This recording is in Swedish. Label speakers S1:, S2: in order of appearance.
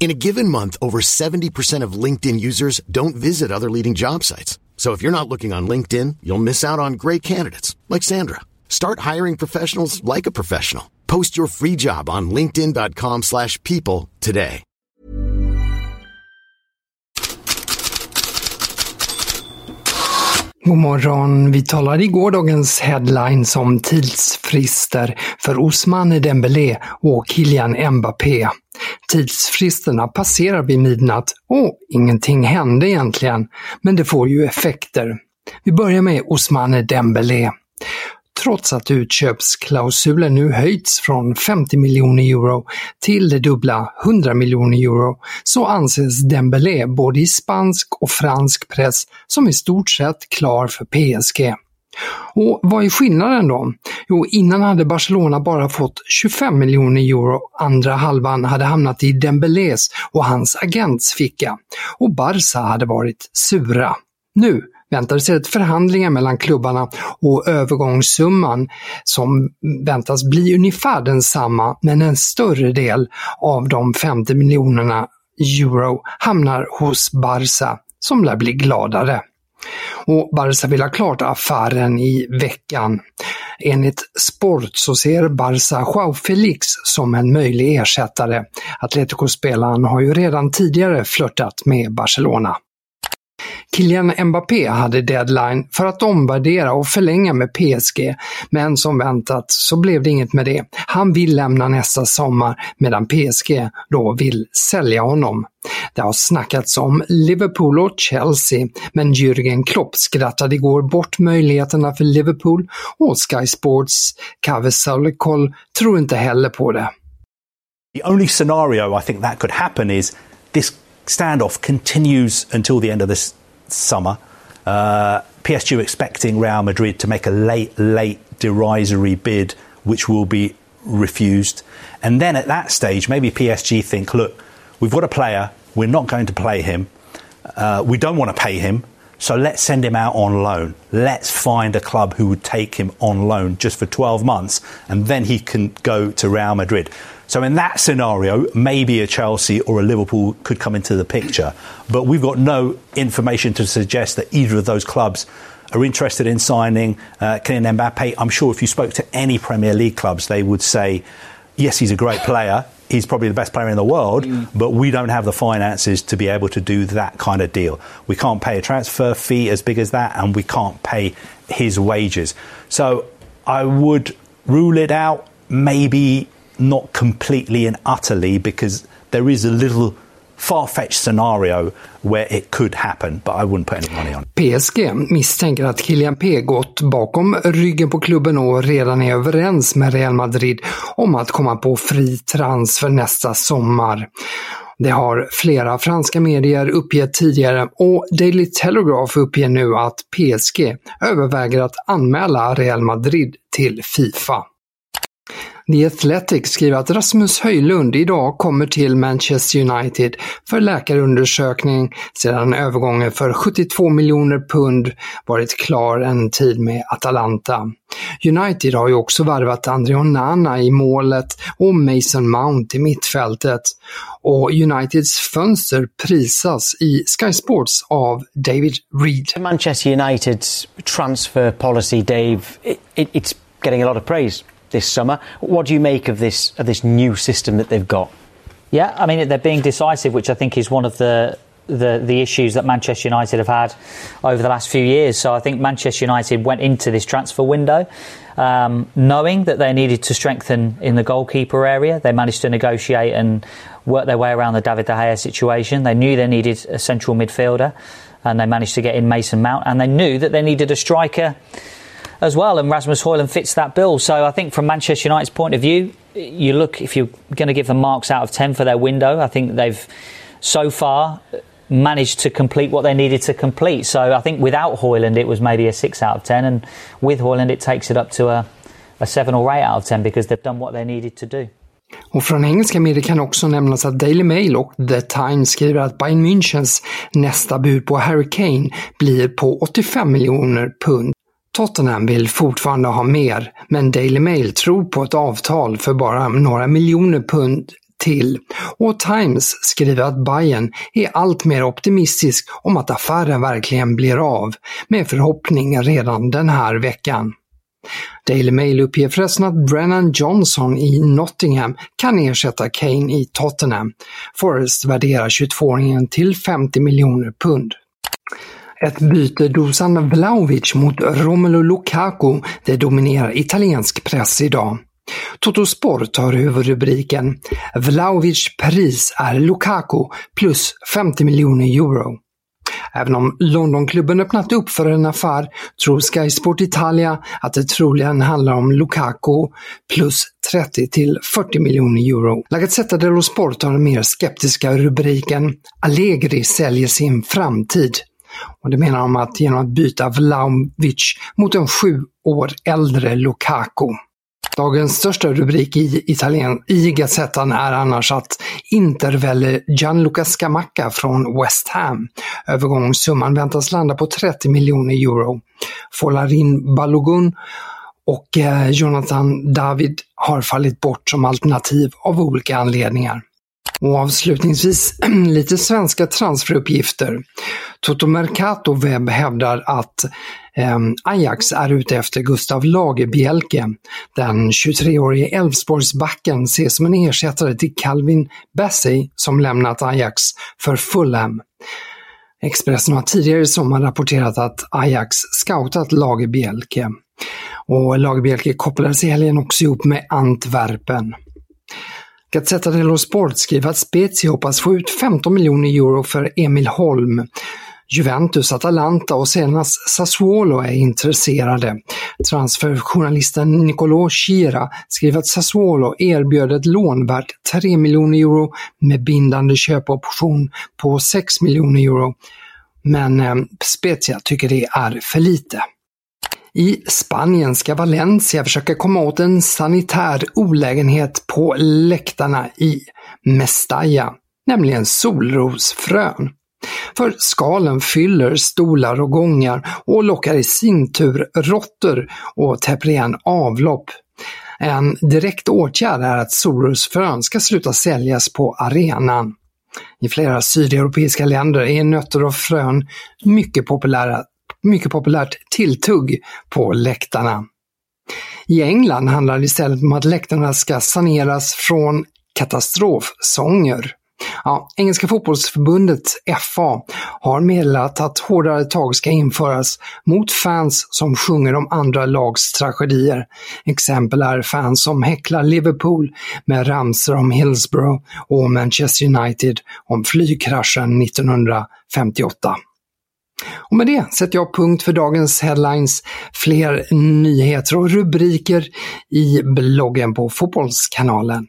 S1: In a given month, over 70% of LinkedIn users don't visit other leading job sites. So if you're not looking on LinkedIn, you'll miss out on great candidates like Sandra. Start hiring professionals like a professional. Post your free job on linkedin.com/people slash people today.
S2: God morgon. Vi talade i gårdagens headlines om tidsfrister för Osman Dembélé och Kylian Mbappé. Tidsfristerna passerar vid midnatt och ingenting hände egentligen, men det får ju effekter. Vi börjar med Osmane Dembélé. Trots att utköpsklausulen nu höjts från 50 miljoner euro till det dubbla 100 miljoner euro så anses Dembélé både i spansk och fransk press som i stort sett klar för PSG. Och vad är skillnaden då? Jo, innan hade Barcelona bara fått 25 miljoner euro, andra halvan hade hamnat i Dembélés och hans agents ficka och Barca hade varit sura. Nu väntar istället förhandlingar mellan klubbarna och övergångssumman som väntas bli ungefär densamma men en större del av de 50 miljonerna euro hamnar hos Barca som lär bli gladare. Och Barca vill ha klart affären i veckan. Enligt Sport så ser Barca Joao Felix som en möjlig ersättare. Atletico-spelaren har ju redan tidigare flörtat med Barcelona. Kylian Mbappé hade deadline för att omvärdera och förlänga med PSG, men som väntat så blev det inget med det. Han vill lämna nästa sommar medan PSG då vill sälja honom. Det har snackats om Liverpool och Chelsea, men Jürgen Klopp skrattade igår bort möjligheterna för Liverpool och Sky Sports Kave Solikol tror inte heller på det.
S3: The only scenario I think that could happen is this standoff continues until the end of this summer. Uh, PSG expecting Real Madrid to make a late, late derisory bid, which will be refused. And then at that stage, maybe PSG think, look, we've got a player, we're not going to play him, uh, we don't want to pay him, so let's send him out on loan. Let's find a club who would take him on loan just for 12 months, and then he can go to Real Madrid. So in that scenario, maybe a Chelsea or a Liverpool could come into the picture. But we've got no information to suggest that either of those clubs are interested in signing uh, Kylian Mbappe. I'm sure if you spoke to any Premier League clubs, they would say, yes, he's a great player. He's probably the best player in the world, mm. but we don't have the finances to be able to do that kind of deal. We can't pay a transfer fee as big as that, and we can't pay his wages. So I would rule it out, maybe not completely and utterly, because there is a little far-fetched scenario where it could happen, but I wouldn't put any money on it.
S2: PSG misstänker att Kylian P gått bakom ryggen på klubben och redan är överens med Real Madrid om att komma på fri transfer nästa sommar. Det har flera franska medier uppgett tidigare och Daily Telegraph uppger nu att PSG överväger att anmäla Real Madrid till Fifa. The Athletic skriver att Rasmus Höjlund idag kommer till Manchester United för läkarundersökning sedan övergången för 72 miljoner pund varit klar en tid med Atalanta. United har ju också varvat André Onana i målet och Mason Mount i mittfältet. Och Uniteds fönster prisas i Sky Sports av David Reed.
S4: Manchester United's transfer policy, Dave, it, it, it's getting a lot of praise this summer. What do you make of this of this new system that they've got?
S5: Yeah, I mean they're being decisive, which I think is one of the the the issues that Manchester United have had over the last few years. So I think Manchester United went into this transfer window um, knowing that they needed to strengthen in the goalkeeper area. They managed to negotiate and work their way around the David De Gea situation. They knew they needed a central midfielder, and they managed to get in Mason Mount. And they knew that they needed a striker as well, and Rasmus Hoyland fits that bill. So I think from Manchester United's point of view, you look if you're going to give them marks out of ten for their window. I think they've so far managed to complete what they needed to complete. So I think without Hoyland, it was maybe a six out of ten, and with Hoyland, it takes it up to a, a seven or eight out of ten because they've done what they needed to do.
S2: Och från engelska medier kan också nämnas att Daily Mail och The Times skriver att Bayern Münchens nästa bud på Harry Kane blir på 85 miljoner pund. Tottenham vill fortfarande ha mer, men Daily Mail tror på ett avtal för bara några miljoner pund till. Och Times skriver att Bayern är allt mer optimistisk om att affären verkligen blir av, med förhoppning redan den här veckan. Daily Mail uppger förresten att Brennan Johnson i Nottingham kan ersätta Kane i Tottenham. Forrest värderar 22-åringen till 50 miljoner pund. Ett byte Dusan Vlahovic mot Romelu Lukaku, det dominerar italiensk press idag. Toto Sport har huvudrubriken “Vlahovic pris är Lukaku plus 50 miljoner euro”. Även om Londonklubben öppnat upp för en affär tror Sky Sport Italia att det troligen handlar om Lukaku plus 30 till 40 miljoner euro. La Gazzetta dello Sport har den mer skeptiska rubriken “Allegri säljer sin framtid” Och det menar de att genom att byta Vlahovic mot en sju år äldre Lukaku. Dagens största rubrik i, Italien, i Gazettan är annars att Inter väljer Gianluca Scamacca från West Ham. Övergångssumman väntas landa på 30 miljoner euro. Folarin Balogun och eh, Jonathan David har fallit bort som alternativ av olika anledningar. Och avslutningsvis lite svenska transferuppgifter. Toto Mercato Webb hävdar att eh, Ajax är ute efter Gustav Lagerbielke. Den 23-årige Elfsborgsbacken ses som en ersättare till Calvin Bassey som lämnat Ajax för Fulham. Expressen har tidigare i sommar rapporterat att Ajax scoutat Lagerbielke. Och Lagerbielke kopplades i helgen också ihop med Antwerpen. Gazzetta dello Sport skriver att Spezia hoppas få ut 15 miljoner euro för Emil Holm. Juventus, Atalanta och senast Sassuolo är intresserade. Transferjournalisten Nicolò Schira skriver att Sassuolo erbjöd ett lån värt 3 miljoner euro med bindande köpoption på 6 miljoner euro. Men eh, Spezia tycker det är för lite. I Spanien ska Valencia försöka komma åt en sanitär olägenhet på läktarna i Mestalla, nämligen solrosfrön. För skalen fyller stolar och gångar och lockar i sin tur råttor och täpper igen avlopp. En direkt åtgärd är att solrosfrön ska sluta säljas på arenan. I flera sydeuropeiska länder är nötter och frön mycket populära mycket populärt tilltugg på läktarna. I England handlar det istället om att läktarna ska saneras från katastrofsånger. Ja, Engelska fotbollsförbundet FA har meddelat att hårdare tag ska införas mot fans som sjunger om andra lags tragedier. Exempel är fans som häcklar Liverpool med ramsor om Hillsborough och Manchester United om flygkraschen 1958. Och med det sätter jag punkt för dagens headlines. Fler nyheter och rubriker i bloggen på Fotbollskanalen.